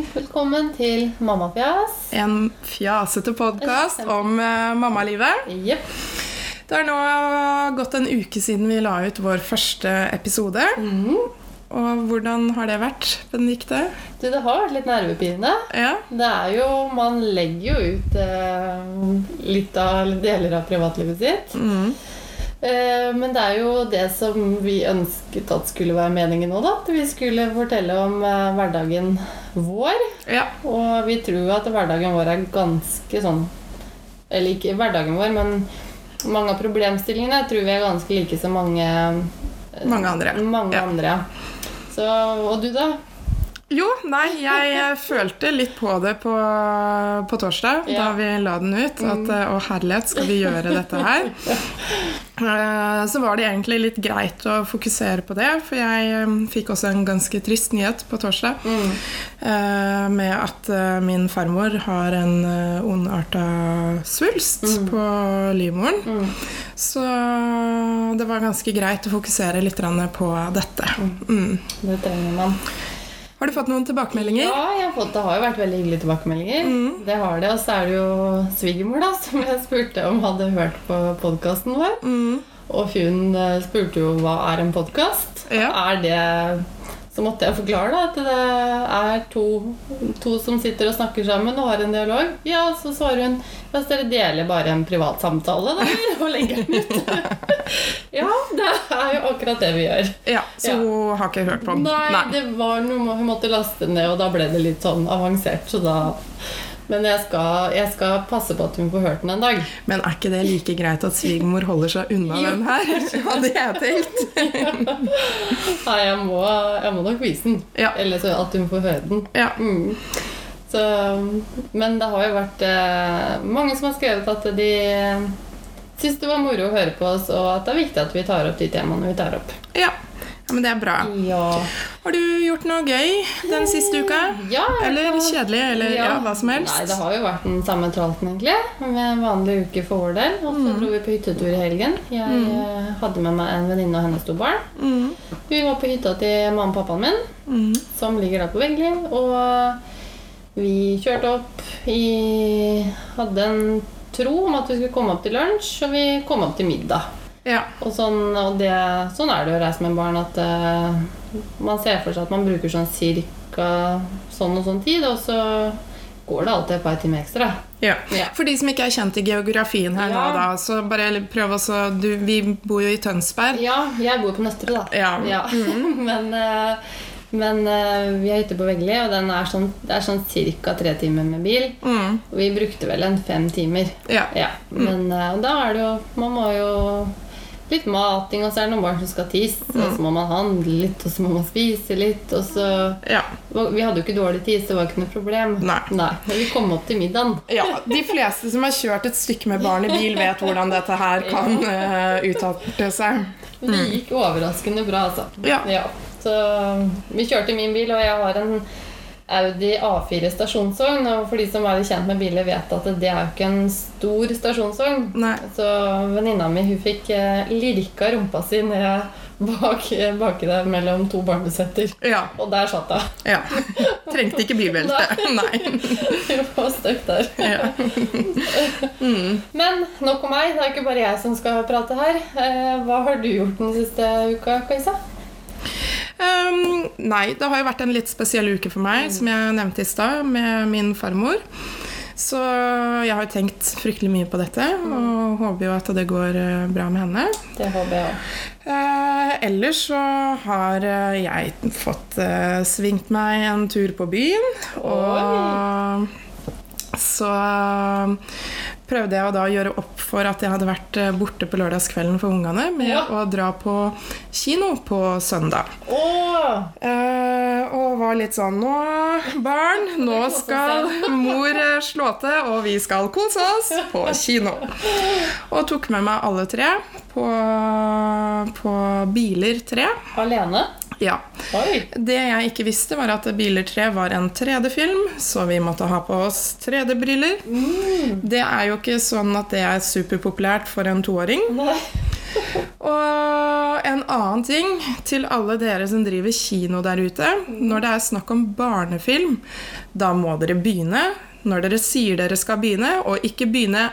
Velkommen til Mammafjas. En fjasete podkast om uh, mammalivet. Yep. Det har nå gått en uke siden vi la ut vår første episode. Og hvordan har det vært, Benedicte? Du, det har vært litt nervepirrende. Ja. Det er jo Man legger jo ut uh, litt av deler av privatlivet sitt. Mm. Eh, men det er jo det som vi ønsket at skulle være meningen nå, da. At vi skulle fortelle om eh, hverdagen vår. ja. Og vi tror at hverdagen vår er ganske sånn Eller ikke hverdagen vår, men mange av problemstillingene tror vi er ganske like som mange Mange andre. Mange Ja. andre. Så, og du, da? Jo, nei, jeg følte litt på det på, på torsdag Ja. da vi la den ut. At eh, å herlighet, skal vi gjøre dette her? Eh, Så var det egentlig litt greit å fokusere på det, for jeg eh, fikk også en ganske trist nyhet på torsdag. Mm. Med at min farmor har en ondarta svulst på livmoren. Mm. Så det var ganske greit å fokusere litt på dette. Mm. Det trenger man. Har du fått noen tilbakemeldinger? Ja, jeg har fått, det har jo vært veldig hyggelige tilbakemeldinger. Mm. Det har det, Og så er det jo svigermor da, som jeg spurte om hadde hørt på podkasten vår. Mm. Og hun eh, spurte jo hva er en podkast. Ja. Er det Så måtte jeg forklare da, at det er to, to som sitter og snakker sammen og har en dialog. Ja, så svarer hun ja, så dere deler bare en privat samtale da, og legger den ut. ja, det er jo akkurat det vi gjør. Ja, Så Ja. hun har ikke hørt på den? Nei, det var noe hun måtte laste ned, og da ble det litt sånn avansert. Så da Men jeg skal, jeg skal passe på at hun får hørt den en dag. Men er ikke det like greit at svigermor holder seg unna den her? Hadde jeg tenkt. Nei, jeg må, jeg må nok vise den. Ja. Eller så at hun får høre den. Ja. Mm. Så, men det har jo vært eh, mange som har skrevet at de syns det var moro å høre på oss, og at det er viktig at vi tar opp de temaene vi tar opp. ja. Ja, men det er bra. Ja. Har du gjort noe gøy den siste uka? ja Eller kjedelig, eller ja, hva som helst? Nei, det har jo vært den samme tralten, egentlig. Med en vanlig uke for vår del. Og Mm. så dro vi på hyttetur i helgen. Jeg mm. hadde med meg en venninne og hennes to barn. Mm. Vi var på hytta til mamma og pappaen min, Mm. som ligger der på Veggli. Og vi kjørte opp i Hadde en tro om at vi skulle komme opp til lunsj, og vi kom opp til middag. Ja. Og, sånn, og det, sånn er det å reise med barn, at uh, man ser for seg at man bruker sånn cirka sånn og sånn tid, og så går det alltid et par timer ekstra. ja. Ja. For de som ikke er kjent i geografien her nå, da, så bare prøv også du, Vi bor jo i Tønsberg. Ja, jeg bor på Nøstre, da. Ja. men uh, men eh, vi har hytte på Veggli, og den er sånn, det er sånn ca. tre timer med bil. Mm. Og vi brukte vel en fem timer. Ja. Ja, Men eh, da er det jo Man må jo litt mating, og så er det noen barn som skal tisse, og så må man handle litt, og så må man spise litt, og så Ja. Vi hadde jo ikke dårlig tid, så det var ikke noe problem. Nei. Men vi kom opp til middagen. ja. De fleste som har kjørt et stykke med barn i bil, vet hvordan dette her kan uh, utarte seg. Mm. det gikk overraskende bra, altså. Ja. Så vi kjørte min bil, og jeg har en Audi A4 stasjonsvogn. Og for de som er kjent med biler, vet at det er jo ikke en stor stasjonsvogn. Nei. Så venninna mi hun fikk eh, lirka rumpa si ned bak, baki der mellom to barnesetter. Ja. Og der satt hun. ja. Trengte ikke bilbelte. Nei. Hun var stuck der. Ja. Men nok om meg. Det er ikke bare jeg som skal prate her. Eh, Hva har du gjort den siste uka, Kajsa? Um, nei, det har jo vært en litt spesiell uke for meg, som jeg nevnte i stad, med min farmor. Så jeg har jo tenkt fryktelig mye på dette, og håper jo at det går eh, bra med henne. Det håper jeg òg. Eh, ellers så har eh, jeg fått eh, svingt meg en tur på byen. Og så prøvde jeg å da gjøre opp for at jeg hadde vært eh, borte på lørdagskvelden for ungene med Ja. å dra på kino på søndag. Oh. Eh, og var litt sånn Nå, barn, nå skal mor eh, slå til, og vi skal kose oss på kino. Og tok med meg alle tre på, på Biler 3. Alene? Ja. Oi! Det jeg ikke visste, var at Biler 3 var en 3D-film, så vi måtte ha på oss 3D-briller. Det er jo ikke sånn at det er superpopulært for en toåring. Og en annen ting til alle dere som driver kino der ute. Når det er snakk om barnefilm, da må dere begynne når dere sier dere skal begynne, og ikke begynne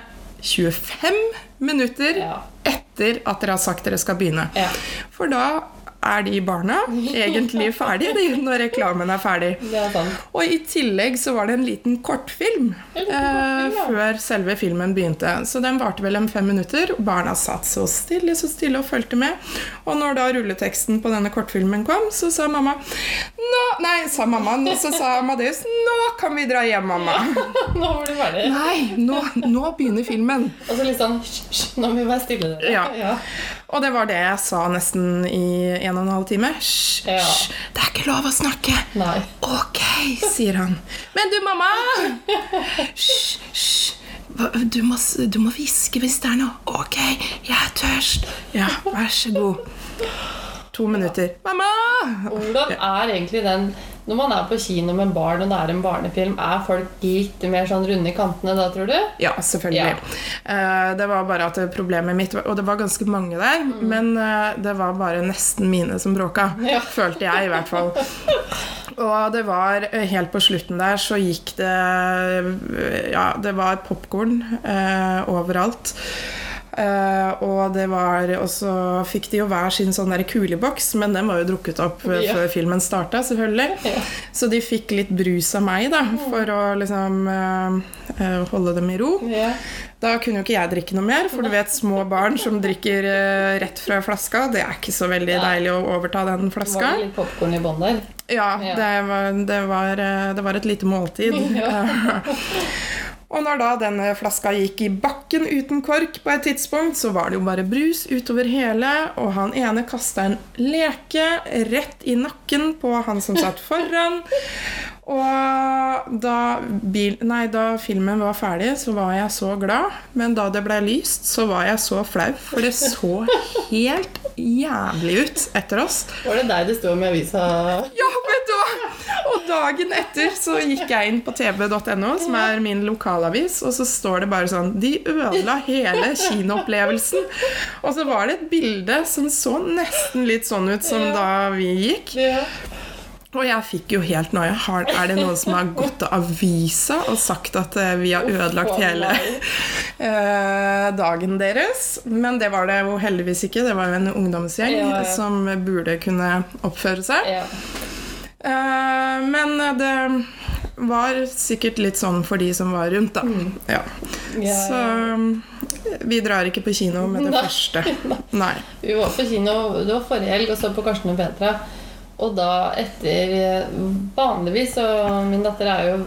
25 minutter Ja. etter at dere har sagt dere skal begynne. Ja. For da er de barna egentlig ferdige de, når reklamen er ferdig. Er. Og i tillegg så var det en liten kortfilm eh, før selve filmen begynte. Så den varte vel en fem minutter. og Barna satt så stille så stille og fulgte med. Og når da rulleteksten på denne kortfilmen kom, så sa mamma Nå Nei, sa mamma. Så sa Amadeus Nå kan vi dra hjem, mamma. Nå var du ferdig. Nei, nå, nå begynner filmen. Og så litt sånn hysj, Nå må vi være stille, dere. Ja. Og det var det jeg sa nesten i en og en halv time. Hysj, Ja. det er ikke lov å snakke. Nei. Ok, sier han. Men du, mamma! Hysj, hysj. Du må hviske hvis det er noe. Ok, jeg er tørst. Ja, vær så god. To minutter. Mamma! Hvordan er egentlig den Når man er på kino med barn og det er en barnefilm, er folk litt mer sånn runde i kantene da, tror du? Ja, selvfølgelig. Eh, Det var bare at problemet mitt Og det var ganske mange der, men eh, det var bare nesten mine som bråka. Ja. Følte jeg, i hvert fall. Og det var eh, helt på slutten der så gikk det Ja, det var popkorn eh, overalt. Eh, og det var Og så fikk de jo hver sin sånn der kuleboks, men den var jo drukket opp eh, Ja. før filmen starta, selvfølgelig. Ja. Så de fikk litt brus av meg, da, for å liksom uh, holde dem i ro. Ja. Da kunne jo ikke jeg drikke noe mer, for du vet små barn som drikker uh, rett fra flaska, det er ikke så veldig deilig å overta den Var flaska. det litt popkorn i bånn der? Ja, Ja. det var, det, var, det var et lite måltid. Og når da denne flaska gikk i bakken uten kork på et tidspunkt, så var det jo bare brus utover hele, og han ene kasta en leke rett i nakken på han som satt foran. Og da, bil, nei, da filmen var ferdig, så var jeg så glad. Men da det ble lyst, så var jeg så flau, for det så helt jævlig ut etter oss. Var det deg det sto om i avisa? Ja, vet du hva? Og dagen etter så gikk jeg inn på tv.no, som er min lokalavis, og så står det bare sånn De ødela hele kinoopplevelsen. Og så var det et bilde som så nesten litt sånn ut som da vi gikk. Og jeg fikk jo helt noia. Har- Er det noen som har gått til avisa og sagt at eh, vi har ødelagt hele eh, dagen deres? Men det var det jo heldigvis ikke. Det var jo en ungdomsgjeng Ja, ja. som burde kunne oppføre seg. Ja. Eh, men det var sikkert litt sånn for de som var rundt, da. Ja. Mm. Ja, Så vi drar ikke på kino med det Nei. første. Nei. Vi var på kino det var forrige helg og så på Karsten og Petra. Og da etter Vanligvis, og min datter er jo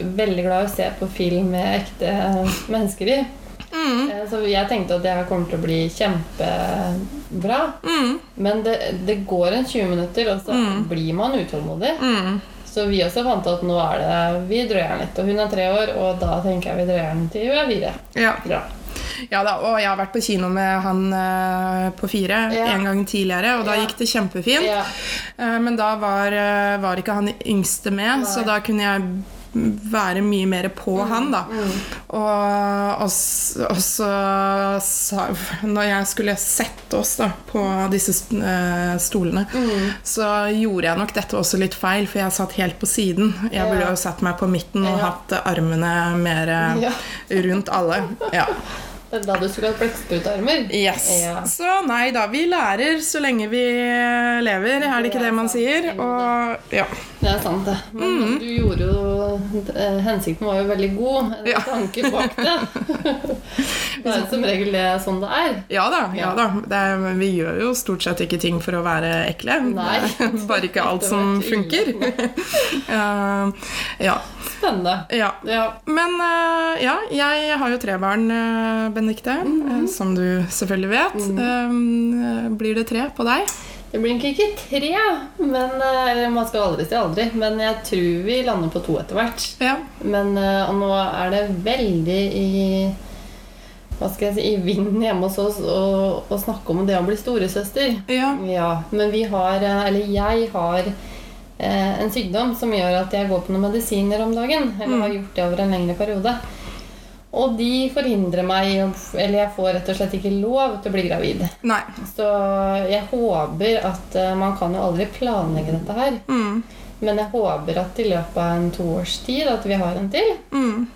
veldig glad i å se på film med ekte mennesker i. Mm. Eh, Så jeg tenkte at det her kommer til å bli kjempebra. Mm. Men det, det går en 20 minutter, og så blir man utålmodig. Mm. Så vi også fant at nå er det Vi drøyer den litt. Og hun er tre år, og da tenker jeg vi drøyer den til hun er fire. Ja. Bra. Ja da, og jeg har vært på kino med han eh, på fire Ja. en gang tidligere, og da Ja. gikk det kjempefint. Ja. Eh, men da var, eh, var ikke han yngste med, Nei. så da kunne jeg være mye mer på han, da. Og, og, og så sa Når jeg skulle sette oss da på disse stolene, så gjorde jeg nok dette også litt feil, for jeg satt helt på siden. Jeg burde jo satt meg på midten og hatt armene mer rundt alle. Ja. Det er da du skulle hatt blekksprutarmer. Yes. Ja. Så nei da, vi lærer så lenge vi lever, er det ikke det man sier? Og ja. Det er sant, det. Men du gjorde jo eh, Hensikten var jo veldig god. En Ja. tanke bak det. det er som regel det sånn det er. Ja da. ja da. Det er, vi gjør jo stort sett ikke ting for å være ekle. Nei. Er Bare ikke alt som funker. Uh, ja. Spennende. ja. Ja. Men uh, ja, jeg har jo tre barn, uh, Benedicte, mm -hmm. som du selvfølgelig vet. Um, uh, blir det tre på deg? Det blir nok ikke tre, men, eh, eller man skal aldri si aldri. Men jeg tror vi lander på to etter hvert. Ja. Men eh, og nå er det veldig i hva skal jeg si, i vinden hjemme hos oss å, snakke om det å bli storesøster. Ja. Ja, men vi har, eh, eller jeg har eh, en sykdom som gjør at jeg går på noen medisiner om dagen. Eller har gjort det over en lengre periode. Og de forhindrer meg Eller jeg får rett og slett ikke lov til å bli gravid. Nei. Så jeg håper at eh, Man kan jo aldri planlegge dette her. Mm. Men jeg håper at i løpet av en toårstid at vi har en til. Mm.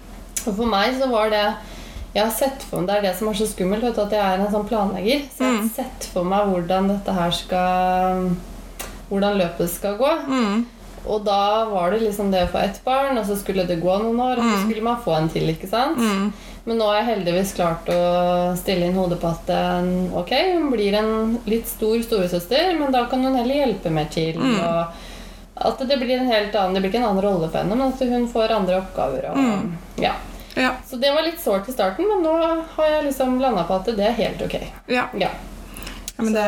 Og for meg så var det Jeg har sett for meg Det er det som er så skummelt, vet du, at jeg er en sånn planlegger. Så jeg har Mm. sett for meg hvordan dette her skal Hvordan løpet skal gå. Mm. Og da var det liksom det å få ett barn, og så skulle det gå noen år, og så skulle man få en til. ikke sant? Mm. Men nå har jeg heldigvis klart å stille inn hodet på at eh, ok, hun blir en litt stor storesøster, men da kan hun heller hjelpe mer til. og At det blir en helt annen, det blir ikke en annen rolle for henne, men at hun får andre oppgaver. Og, ja. Ja. Så det var litt sårt i starten, men nå har jeg liksom landa på at det er helt ok. ja. Ja. Ja men det,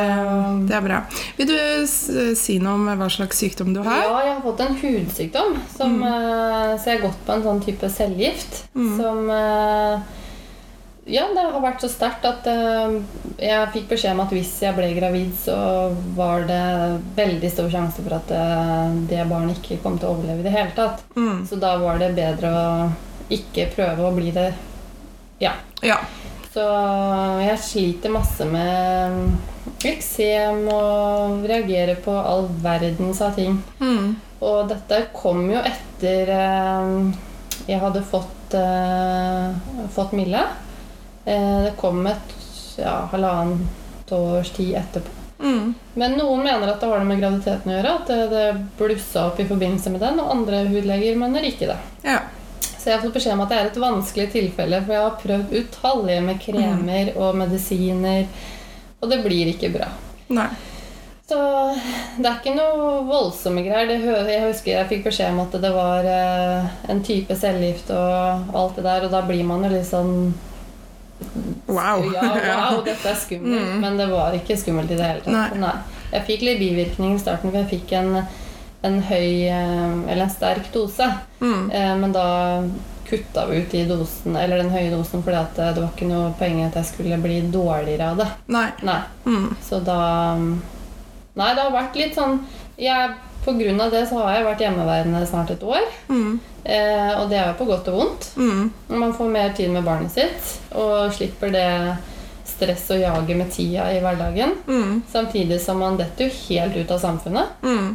det er bra. Vil du si noe om hva slags sykdom du har? Ja, jeg har fått en hudsykdom. Som, mm. så jeg har gått på en sånn type cellegift som eh, Ja, det har vært så sterkt at eh, jeg fikk beskjed om at hvis jeg ble gravid, så var det veldig stor sjanse for at eh, det barnet ikke kom til å overleve i det hele tatt. Mm. Så da var det bedre å ikke prøve å bli det. Ja. Ja. Så jeg sliter masse med eksem og reagerer på all verdens av ting. Mm. Og dette kom jo etter eh, jeg hadde fått, eh, fått Mille. Eh, det kom et ja, halvannet års tid etterpå. Mm. Men noen mener at det har det med graviditeten å gjøre. At det, blussa opp i forbindelse med den, og andre hudleger mener ikke det. Ja. Så jeg har fått beskjed om at det er et vanskelig tilfelle, for jeg har prøvd utallige med kremer og medisiner, og det blir ikke bra. Nei. Så det er ikke noe voldsomme greier. Det, jeg husker jeg fikk beskjed om at det var eh, en type cellegift og alt det der, og da blir man jo litt sånn Wow. Ja, wow, dette er skummelt. Men det var ikke skummelt i det hele tatt. Nei. Jeg fikk litt bivirkninger i starten, for jeg fikk en, en høy eh, Eller en sterk dose. Mm. Eh, Men da kutta ut i dosen, eller den høye dosen fordi at det var ikke noe poeng at jeg skulle bli dårligere av det. Nei. Nei. Mm. Så da Nei, det har vært litt sånn jeg, På grunn av det så har jeg vært hjemmeværende snart et år. Mm. Eh, og det er jo på godt og vondt. Mm. Man får mer tid med barnet sitt og slipper det stress og jaget med tida i hverdagen. Mm. Samtidig som man detter jo helt ut av samfunnet. Mm.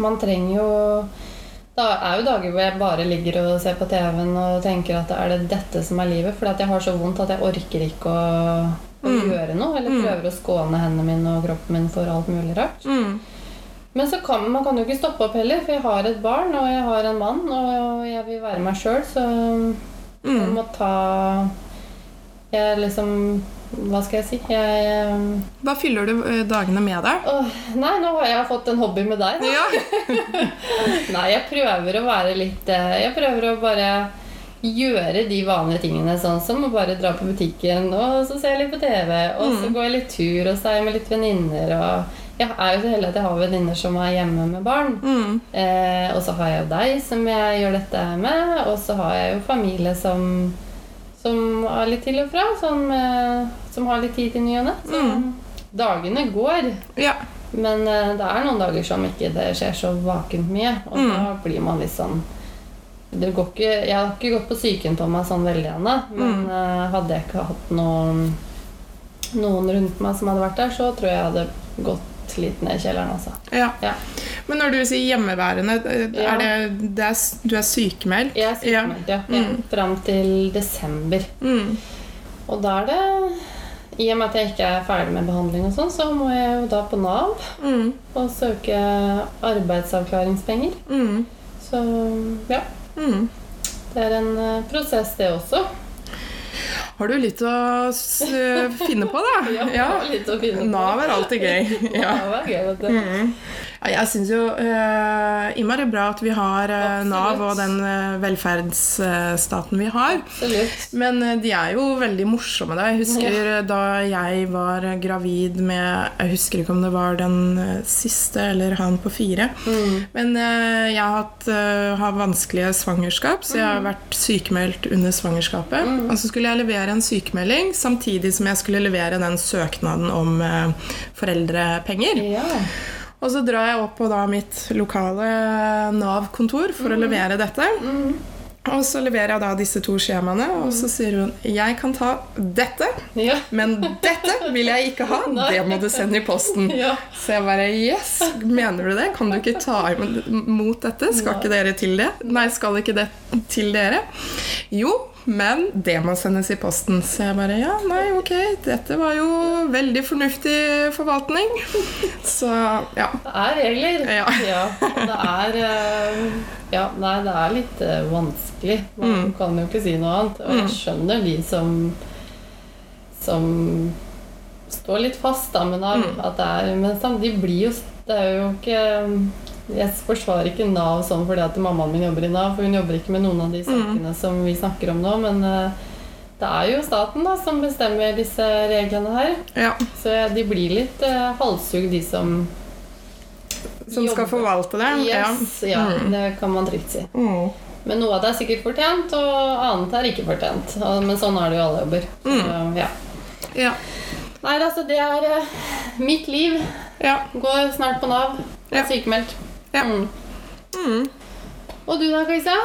Man trenger jo Det er jo dager hvor jeg bare ligger og ser på TV-en og tenker at er det dette som er livet? Fordi at jeg har så vondt at jeg orker ikke å, å Mm. gjøre noe. Eller Mm. prøver å skåne hendene mine og kroppen min for alt mulig rart. Mm. Men så kan man kan jo ikke stoppe opp heller, for jeg har et barn og jeg har en mann, og jeg vil være meg sjøl, så jeg Mm. må ta Jeg liksom Hva skal jeg si? Jeg um... Hva fyller du eh, dagene med, der? Oh, Nei, nå har jeg fått en hobby med deg. Ja. Nei, jeg prøver å være litt eh, Jeg prøver å bare gjøre de vanlige tingene, sånn som å bare dra på butikken, og så ser jeg litt på TV, og så går jeg litt tur, og så er jeg med litt venninner, og jeg er jo så heldig at jeg har venninner som er hjemme med barn. Mm. Eh, og så har jeg jo deg som jeg gjør dette med, og så har jeg jo familie som, som er litt til og fra, som, eh, som har litt tid til ny og ne. Mm. dagene går. Ja. Men eh, det er noen dager som ikke det skjer så vakent mye, og Mm. da blir man litt sånn det går ikke, Jeg har ikke gått på psyken på meg sånn veldig ennå, men Mm. eh, hadde jeg ikke hatt noen, noen rundt meg som hadde vært der, så tror jeg jeg hadde gått litt ned i kjelleren. Altså. ja. Ja. Men når du sier hjemmeværende, eh, Ja. er det, det er, du er sykemeldt? Jeg er sykemeldt, ja. ja. Mm. Fram til desember. Mm. Og da er det I og med at jeg ikke er ferdig med behandling, og sånn, så må jeg jo da på Nav Mm. og søke arbeidsavklaringspenger. Mm. Så ja. Mm. Det er en eh, prosess, det også. Har du litt å s finne på, da? Ja, ja. litt å finne på. Nav er alltid gøy. Ja. Nav er gøy, vet du. Mm. Ja, jeg syns jo uh, innmari bra at vi har uh, Nav og den uh, velferdsstaten vi har. Absolutt. Men de er jo veldig morsomme. Da. Jeg husker ja. da jeg var gravid med Jeg husker ikke om det var den siste eller han på fire. Mm. Men jeg har hatt har vanskelige svangerskap, så jeg har vært sykemeldt under svangerskapet. Og så skulle jeg levere en sykemelding samtidig som jeg skulle levere den søknaden om foreldrepenger. Ja. Og så drar jeg opp på da mitt lokale Nav-kontor for å levere dette. Og så leverer jeg da disse to skjemaene, og så sier hun jeg kan ta dette, Ja. men dette vil jeg ikke ha. Det må du sende i posten. Ja. Så jeg bare Yes, mener du det? Kan du ikke ta imot dette? Skal ikke dere til det? Nei, skal ikke det til dere? Jo, men det må sendes i posten. Så jeg bare Ja, nei, ok, dette var jo veldig fornuftig forvaltning. Så ja. Det er regler. Ja. ja det er eh, Ja, nei, det er litt eh, vanskelig. Man Mm. kan jo ikke si noe annet. Og jeg skjønner de som som står litt fast da men. Mm. At det er, men de blir jo Det er jo ikke Jeg forsvarer ikke Nav sånn fordi at mammaen min jobber i Nav, for hun jobber ikke med noen av de Mm. sakene som vi snakker om nå, men eh, det er jo staten da som bestemmer disse reglene her. ja. Så de blir litt uh, halshugd, de som Som skal forvalte det? Yes, ja, Mm. det kan man trygt si. Mm. Men noe av det er sikkert fortjent, og annet er ikke fortjent. Men sånn er det jo alle jobber. Så, ja. Ja. Nei, altså, det er eh, mitt liv. Ja. Går snart på Nav. Ja. Er sykemeldt. Ja. Mm. Mm. Og du da, Kajsa?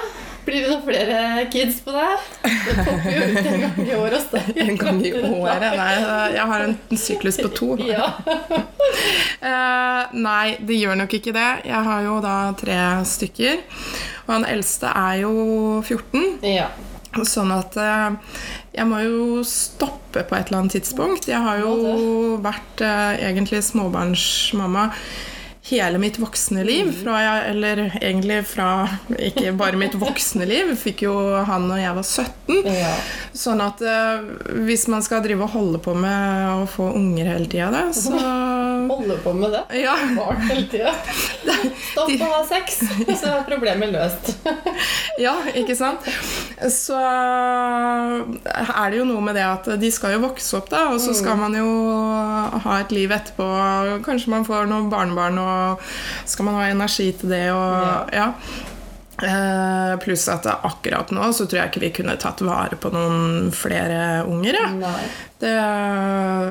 Blir det noen flere kids på deg? Det popper jo ut en gang i året Også. En gang i året? Nei, jeg har en syklus på to. Ja. uh, nei, det gjør nok ikke det. Jeg har jo da tre stykker. Og han eldste er jo 14. ja. Sånn at uh, jeg må jo stoppe på et eller annet tidspunkt. Jeg har jo vært uh, egentlig småbarnsmamma hele mitt voksne liv. Fra jeg, eller egentlig fra ikke bare mitt voksne liv. Fikk jo han når jeg var 17. ja. Sånn at eh, hvis man skal drive og holde på med å få unger hele tida, da, så Holde på med det. Ja. Barn hele tida. Stopp å ha sex, så er problemet løst. Ja, ikke sant? Så er det jo noe med det at de skal jo vokse opp, da, og så skal man jo ha et liv etterpå. Kanskje man får noen barnebarn, og skal man ha energi til det, og ja. Uh, pluss at akkurat nå så tror jeg ikke vi kunne tatt vare på noen flere unger. Ja. Det,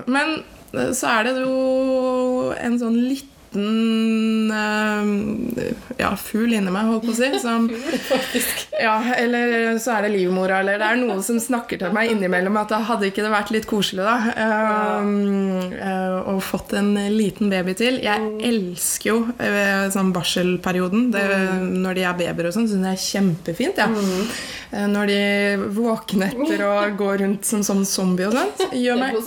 men så er det jo en sånn liten eh, ja, fugl inni meg, holdt på å si. Som, ja, eller så er det livmora, eller det er noe som snakker til meg innimellom at hadde ikke det vært litt koselig, da. eh, eh, og fått en liten baby til. Jeg elsker jo sånn barselperioden. Det, Når de er babyer og sånn, syns jeg det er kjempefint. Ja. Eh, Når de våkner etter å gå rundt som sånn zombie og sånt. Gjør meg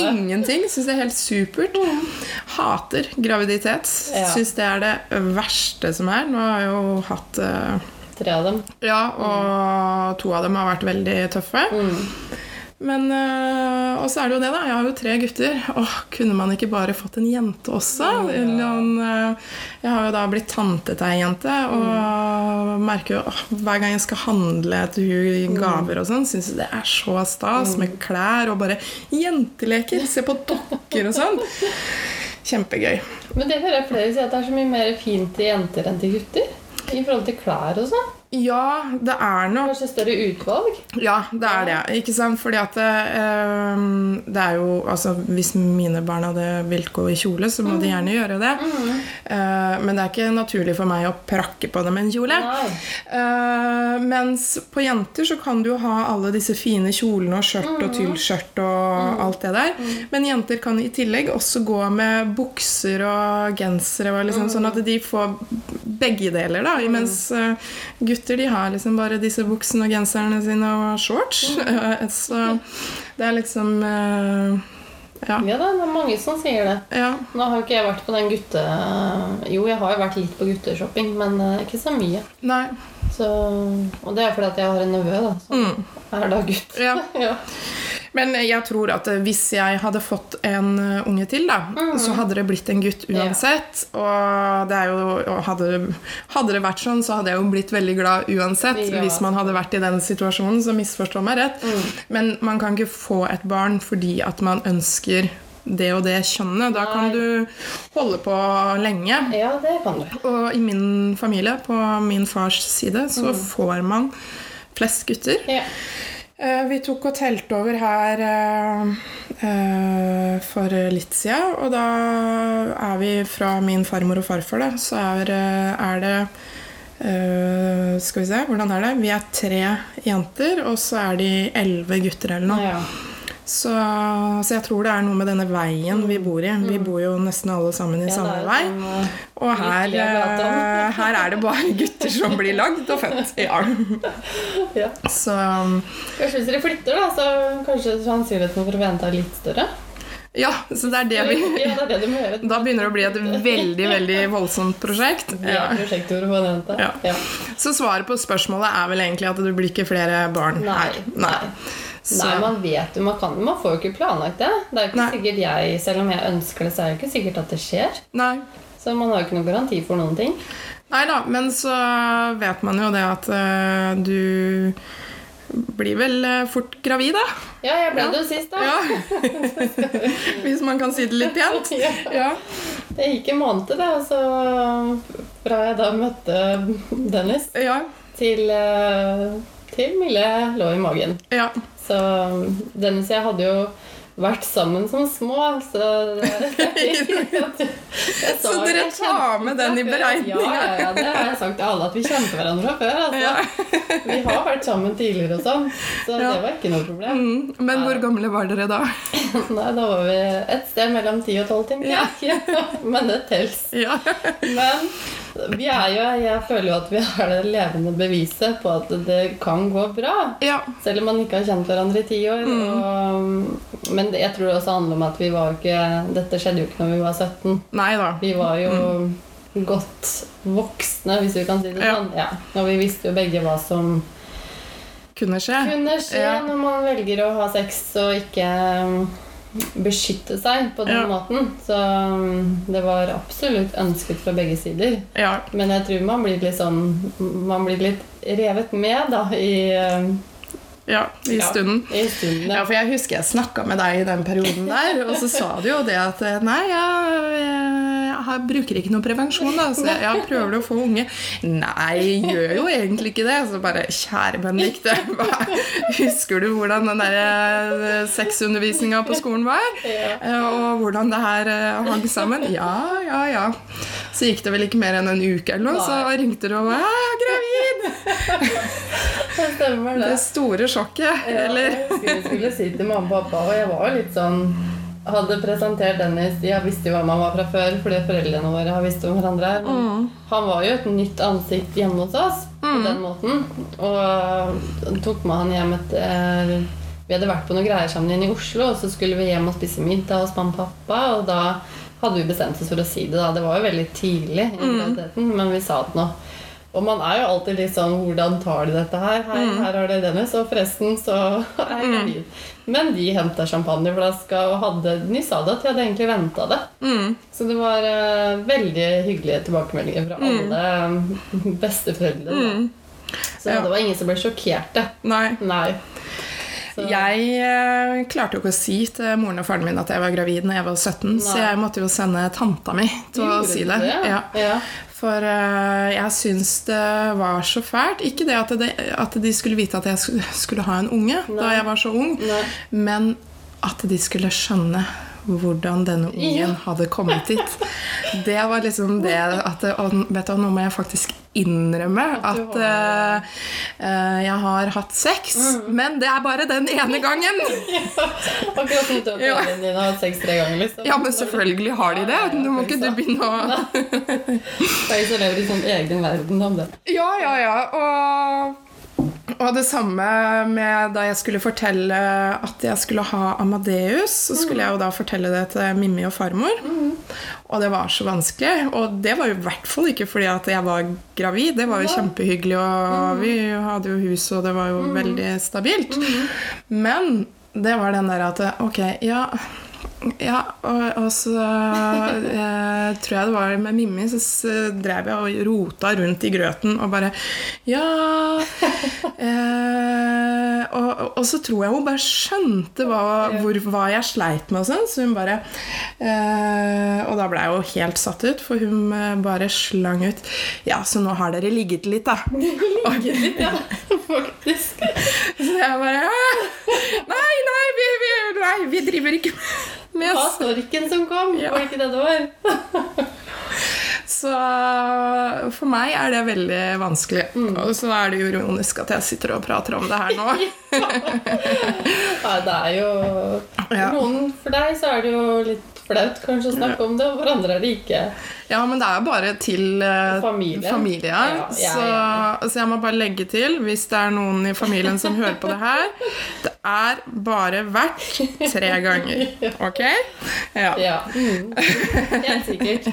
ingenting. Syns det er helt supert. Hater graviditet. Ja. Syns det er det verste som er. Nå har jeg jo hatt uh, Tre av dem. Ja, og to av dem har vært veldig tøffe. Mm. Men øh, Og så er det jo det, da. Jeg har jo tre gutter. Åh, kunne man ikke bare fått en jente også? Noen, øh, jeg har jo da blitt tante til ei jente, og merker jo åh, hver gang jeg skal handle til hun gaver og sånn, syns det er så stas med klær og bare jenteleker. Se på dokker og sånn. Kjempegøy. Men det hører jeg flere si at det er så mye mer fint til jenter enn til gutter. I forhold til klær og sånn. Ja, det er nok Kanskje større utvalg. Ja, det er det. Ikke sant? Fordi at eh, det er jo Altså, hvis mine barn hadde vilt gå i kjole, så må de gjerne gjøre det. Eh, men det er ikke naturlig for meg å prakke på dem en kjole. Eh, mens på jenter så kan du jo ha alle disse fine kjolene og skjørt og tyllskjørt og alt det der. Men jenter kan i tillegg også gå med bukser og gensere, og liksom, sånn at de får begge deler. da, Mens eh, gutter de har liksom bare disse buksene og genserne sine og shorts. så det er liksom eh, ja. Ja det er mange som sier det. ja. Nå har jo ikke jeg vært på den gutte... Jo, jeg har jo vært litt på gutteshopping, men eh, ikke så mye. Nei. Så... Og det er fordi at jeg har en nevø, da. Som er da gutt. Ja. ja. Men jeg tror at eh, hvis jeg hadde fått en eh, unge til, da, så hadde det blitt en gutt uansett. Og det jo, og hadde, hadde det vært sånn, så hadde jeg jo blitt veldig glad uansett. Ja. Hvis man hadde vært i den situasjonen, så misforstå meg rett. Men man kan ikke få et barn fordi at man ønsker det og det kjønnet. Da kan du holde på lenge. ja, det kan du. Og i min familie, på min fars side, så får man flest gutter. Ja. Eh, Vi tok og telte over her eh, eh, for litt siden, og da er vi fra min farmor og farfar, da, så er, er det Skal vi se, hvordan er det? Vi er tre jenter, og så er de elleve gutter eller noe. Ja. Så, så jeg tror det er noe med denne veien vi bor i. Vi bor jo nesten alle sammen i Ja, samme vei. Og her, eh, her er det bare gutter som blir lagd og født. Ja. ja. Så Kanskje hvis dere flytter, da, så kanskje sannsynligheten for å vente er litt større? ja, så det er det vi Ja, det er det gjøre. Da begynner det å bli et veldig, veldig voldsomt prosjekt. Ja. Ja. Så svaret på spørsmålet er vel egentlig at det blir ikke flere barn Nei. her. Nei. Så, Nei, man vet jo, man, kan, man får jo ikke planlagt det. Det er jo ikke Nei. sikkert jeg, Selv om jeg ønsker det, så er det ikke sikkert at det skjer. nei. Så man har jo ikke noen garanti for noen ting. Nei da, men så vet man jo det at uh, du blir vel eh, fort gravid, da. Ja, jeg ble Ja. det jo sist, da. Ja. Hvis man kan si det litt pent. Ja. Det gikk en måned, det. Altså, fra jeg da møtte Dennis, Ja. til, eh, til Mille lå i magen. ja. Så Dennis og jeg hadde jo vært sammen som små, så Så dere tar med den i beregninga. Ja, ja, ja, det har jeg sagt til alle, at vi kjente hverandre fra før. Altså. Vi har vært sammen tidligere og sånn, så Ja. det var ikke noe problem. Mm, men hvor gamle var dere da? Nei, da var vi et sted mellom 10 og 12, timer. Ja. Men det tels. Ja. Men vi er jo, jeg føler jo at vi har det levende beviset på at det kan gå bra. ja. Selv om man ikke har kjent hverandre i ti år. Og, men jeg tror det også handler om at vi var ikke Dette skjedde jo ikke når vi var 17. Nei da. Vi var jo godt voksne, hvis vi kan si det Ja. sånn. Ja. Og vi visste jo begge hva som Kunne skje. kunne skje når man velger å ha sex og ikke beskytte seg på den Ja. måten. Så um, det var absolutt ønsket fra begge sider. Ja. Men jeg tror man blir litt sånn Man blir litt revet med da i, um, ja. I Ja. stunden. i stunden. Ja, for jeg husker jeg snakka med deg i den perioden der, og så sa du jo det at eh, Nei, jeg, jeg, bruker ikke noe prevensjon, da. Så jeg, jeg prøver å få unge. Nei, gjør jo egentlig ikke det. Så bare Kjære Benedicte, husker du hvordan den der sexundervisninga på skolen var? Eh, Og hvordan det her eh, hang sammen? Ja, ja, ja. Så gikk det vel ikke mer enn en uke eller noe, så ringte du og var gravid! Det stemmer, det. Det store sjokket. Ja, Eller jeg skulle, skulle si til mamma og pappa, og jeg var jo litt sånn Hadde presentert Dennis Jeg visste jo hvem han var fra før, fordi foreldrene våre har visst om hverandre. Mm. Han var jo et nytt ansikt hjemme hos oss på den måten. Og tok med han hjem etter Vi hadde vært på noen greier sammen inne i Oslo, og så skulle vi hjem og spise middag hos mamma og pappa, og da hadde vi bestemt oss for å si det. da Det var jo veldig tidlig i mm. men vi sa det nå. Og man er jo alltid litt sånn Hvordan tar de dette her? Hei, her har det Dennis, og forresten så er jeg gravid. Men de henta champagneflaska og hadde De sa det at de hadde egentlig venta det. mm. Så det var uh, veldig hyggelige tilbakemeldinger fra alle mm. besteforeldre. Mm. Så Ja. det var ingen som ble sjokkerte. Nei. Nei. Så, Jeg eh, klarte jo ikke å si til moren og faren min at jeg var gravid når jeg var 17, så jeg måtte jo sende tanta mi til å si det. det. Ja. ja. For eh, jeg syns det var så fælt. Ikke det at, det at de skulle vite at jeg skulle ha en unge da jeg var så ung, Nei. men at de skulle skjønne hvordan denne ungen hadde kommet dit. Det var liksom det at vet du, Nå må jeg faktisk innrømme At at eh, eh, jeg har hatt sex, Mm. men det er bare den ene gangen. ja, Akkurat som Ja. dine har hatt sex tre ganger. liksom. Ja, men selvfølgelig har de det. Nå må ikke du begynne å Jeg lever i sånn egen verden om det. Ja, ja, ja. Og, og det samme med da jeg skulle fortelle at jeg skulle ha Amadeus. Så skulle jeg jo da fortelle det til Mimmi og farmor. Og det var så vanskelig. Og det var jo i hvert fall ikke fordi at jeg var gravid. Det var jo kjempehyggelig, og vi hadde jo hus, og det var jo veldig stabilt. Men det var den der at Ok, ja ja, og, og så eh, tror jeg det var med Mimmi, så drev jeg og rota rundt i grøten og bare Ja eh, og, og så tror jeg hun bare skjønte hva, hvor, hva jeg sleit med og sånn, så hun bare eh, Og da ble jeg jo helt satt ut, for hun eh, bare slang ut Ja, så nå har dere ligget litt, da. Ligget litt, ja. Faktisk. Så jeg bare «Ah, Nei, nei, vi, vi, nei, vi driver ikke med Det var snorken som kom. Ja. Var det ikke det det var? Så for meg er det veldig vanskelig. Og så er det jo ironisk at jeg sitter og prater om det her nå. Ja, det er jo. Noen For deg så er det jo litt flaut kanskje å snakke om det, og for andre er det ikke. Ja, men det er bare til uh, Familie. familie. Ja, ja, ja, så, så jeg må bare legge til, hvis det er noen i familien som hører på det her Det er bare verdt tre ganger. Ok? Ja. Ja. Mm. Helt sikkert.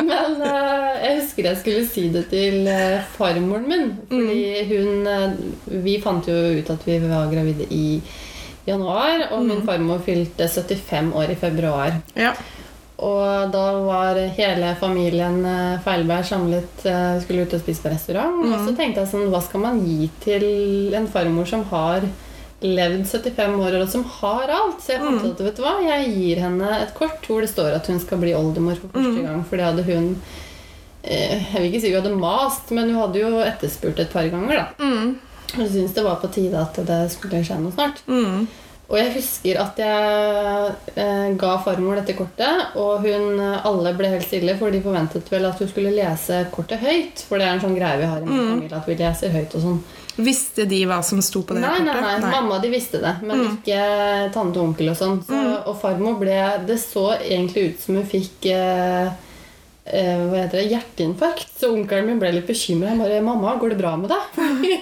Men uh, jeg husker jeg skulle si det til uh, farmoren min. Fordi hun eh, Vi fant jo ut at vi var gravide i januar, og min farmor fylte 75 år i februar. ja. Og da var hele familien eh, Feilberg samlet, eh, skulle ut og spise på restaurant. Og så tenkte jeg sånn, hva skal man gi til en farmor som har levd 75 år, og som har alt? Så jeg fant ut at vet du hva, jeg gir henne et kort hvor det står at hun skal bli oldemor for første gang. For det hadde hun eh, Jeg vil ikke si hun hadde mast, men hun hadde jo etterspurt et par ganger, da. Mm. Hun syntes det var på tide at det skulle skje noe snart. Mm. Og jeg husker at jeg eh, ga farmor dette kortet, og hun, eh, alle ble helt stille, for de forventet vel at hun skulle lese kortet høyt. For det er en sånn greie vi har i min familie, at vi leser høyt og sånn. Visste de hva som sto på det Nei, nei, nei, nei, mamma de visste det, men ikke tante og onkel og sånn. Så, Og farmor ble Det så egentlig ut som hun fikk eh, eh, hva heter det, hjerteinfarkt. Så onkelen min ble litt bekymra. Han bare 'Mamma, går det bra med deg?'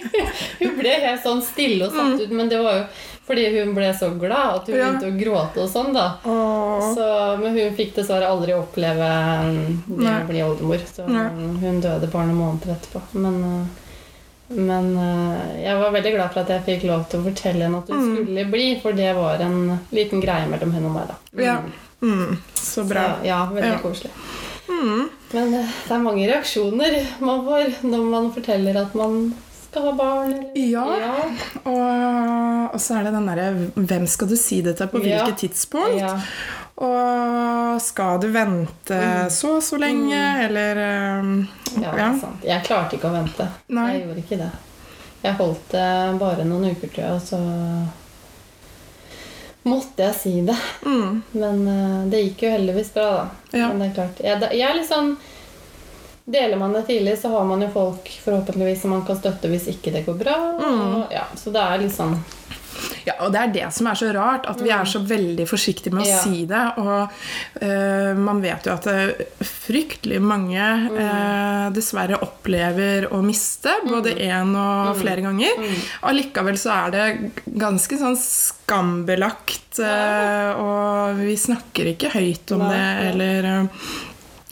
hun ble helt sånn stille og satt ut. Men det var jo fordi hun ble så glad at hun Ja. begynte å gråte og sånn, da. Så, men hun fikk dessverre aldri oppleve mm, det Nei. å bli oldemor. Så Nei. mm, hun døde bare noen måneder etterpå. Men, øh, men øh, jeg var veldig glad for at jeg fikk lov til å fortelle henne at hun Mm. skulle bli, for det var en liten greie mellom henne og meg. da. Mm. Ja. Mm. Så bra. Så, ja, veldig Ja. koselig. Mm. Men øh, det er mange reaksjoner man får når man forteller at man skal ha barn. Eller? Ja. Og, og så er det den derre Hvem skal du si det til på Ja. hvilket tidspunkt? Ja. Og skal du vente så og så lenge, eller um, Ja, ja. sant. Jeg klarte ikke å vente. Nei. Jeg gjorde ikke det. Jeg holdt det bare noen uker, til, og så måtte jeg si det. Mm. Men uh, det gikk jo heldigvis bra, da. Ja. Men det er klart. Jeg, jeg er litt sånn Deler man det tidlig, så har man jo folk forhåpentligvis som man kan støtte hvis ikke det går bra. Mm. Og, ja, så det er litt sånn Ja, og det er det som er så rart, at vi er så veldig forsiktige med å Mm. Ja. si det. Og uh, man vet jo at fryktelig mange Mm. eh, dessverre opplever å miste, både én og Mm. flere ganger. Allikevel så er det ganske sånn skambelagt, uh, og vi snakker ikke høyt om det, eller eh,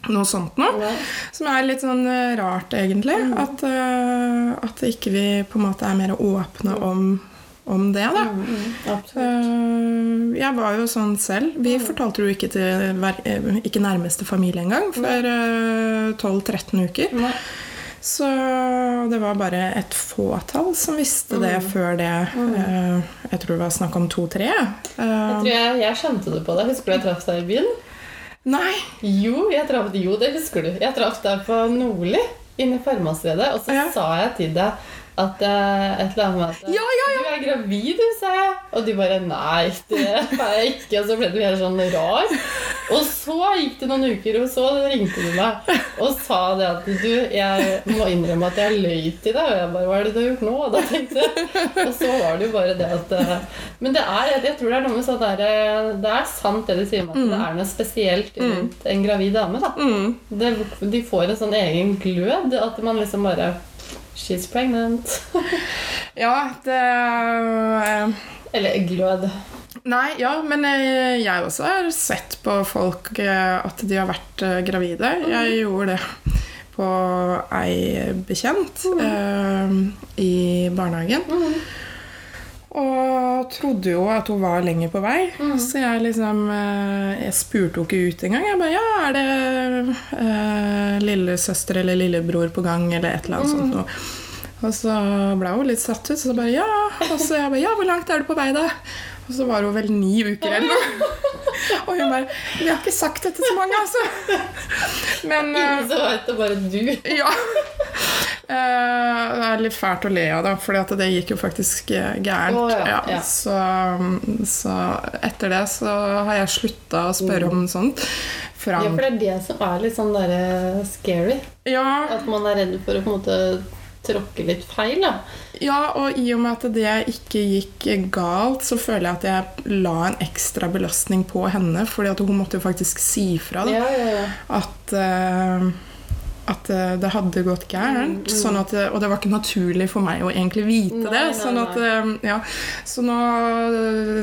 noe sånt noe. Som er litt sånn eh, rart, egentlig. At, eh, at ikke vi på en måte er mer åpne om, om det, da. Mm, mm. Eh, jeg var jo sånn selv. Vi fortalte jo ikke til eh, ikke nærmeste familie engang før eh, 12-13 uker. Nei. Så det var bare et fåtall som visste det Mm. før det. Eh, jeg tror det var snakk om to-tre. Jeg Eh, tror jeg, jeg skjønte det på deg. Husker du jeg traff deg i byen? nei! Jo, jeg traff, jo, det husker du. Jeg traff deg på Nordli, inne i farmastredet og så Ja. sa jeg til deg at eh, et eller annet med at Ja, ja, ja! Du er gravid, du, sa jeg. Og de bare Nei, det er jeg ikke. Og så ble du helt sånn rar. Og så gikk det noen uker, og så ringte du meg og sa det at du, jeg må innrømme at jeg løy til deg. Og jeg bare Hva er det du har gjort nå? Og da tenkte jeg Og så var det jo bare det at eh, Men det er, jeg tror det er noe med sånn der, eh, Det er sant det de sier om at det er noe spesielt rundt en gravid dame. da Mm. det, De får en sånn egen glød. At man liksom bare She's pregnant. Ja, det uh, Eller glød. Nei, ja, men eh, jeg også har sett på folk eh, at de har vært gravide. Jeg gjorde det på ei bekjent eh, i barnehagen. Og trodde jo at hun var lenger på vei. Så jeg liksom Jeg spurte henne ikke ut engang. Jeg bare Ja, er det eh, lillesøster eller lillebror på gang, eller et eller annet sånt noe. Og så ble hun litt satt ut, så bare ja. Og så jeg bare ja, hvor langt er du på vei, da? Og så var hun vel ni uker eller noe. Og hun bare Vi har ikke sagt dette til så mange, altså. Men eh, Ingen som vet det, bare du. ja. Eh, det er litt fælt å le av det, for det gikk jo faktisk eh, gærent. Oh, ja, ja. Så, så etter det så har jeg slutta å spørre om sånt. Frank Ja, for det er det som er litt sånn derre scary. ja, At man er redd for å på en måte tråkke litt feil. da. Ja, og i og med at det ikke gikk galt, så føler jeg at jeg la en ekstra belastning på henne. fordi at hun måtte jo faktisk si fra da, Ja, ja, ja. at, eh, at eh, det hadde gått gærent. Sånn at, eh, og det var ikke naturlig for meg å egentlig vite Nei, det. nei, Sånn at, eh, ja. Så nå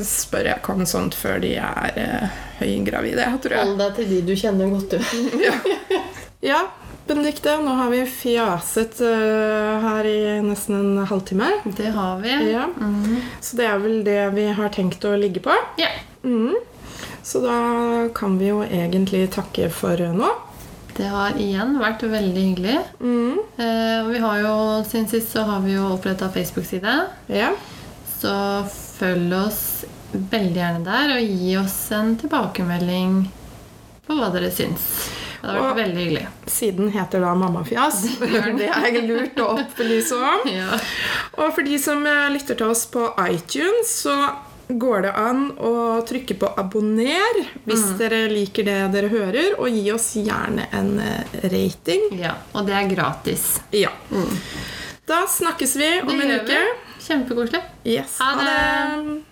spør jeg sånt før de er eh, høygravide, tror jeg. Hold deg til de du kjenner godt, du. Ja, Benedikte, nå har vi fjaset uh, her i nesten en halvtime. Det har vi. Ja. Så det er vel det vi har tenkt å ligge på. Ja. Mm. Så da kan vi jo egentlig takke for nå. Det har igjen vært veldig hyggelig. Mm. Eh, vi har jo, Siden sist så har vi jo oppretta Facebook-side. Ja. Så følg oss veldig gjerne der, og gi oss en tilbakemelding på hva dere syns. Det har vært Og- veldig hyggelig. Siden heter da Mammafjas. Det er lurt å opplyse om. Ja. Og for de som eh, lytter til oss på iTunes, så går det an å trykke på 'abonner' hvis dere liker det dere hører, og gi oss gjerne en eh, rating. ja. Og det er gratis. Ja. Da snakkes vi om Det en uke. Kjempekoselig. Yes. Ha det.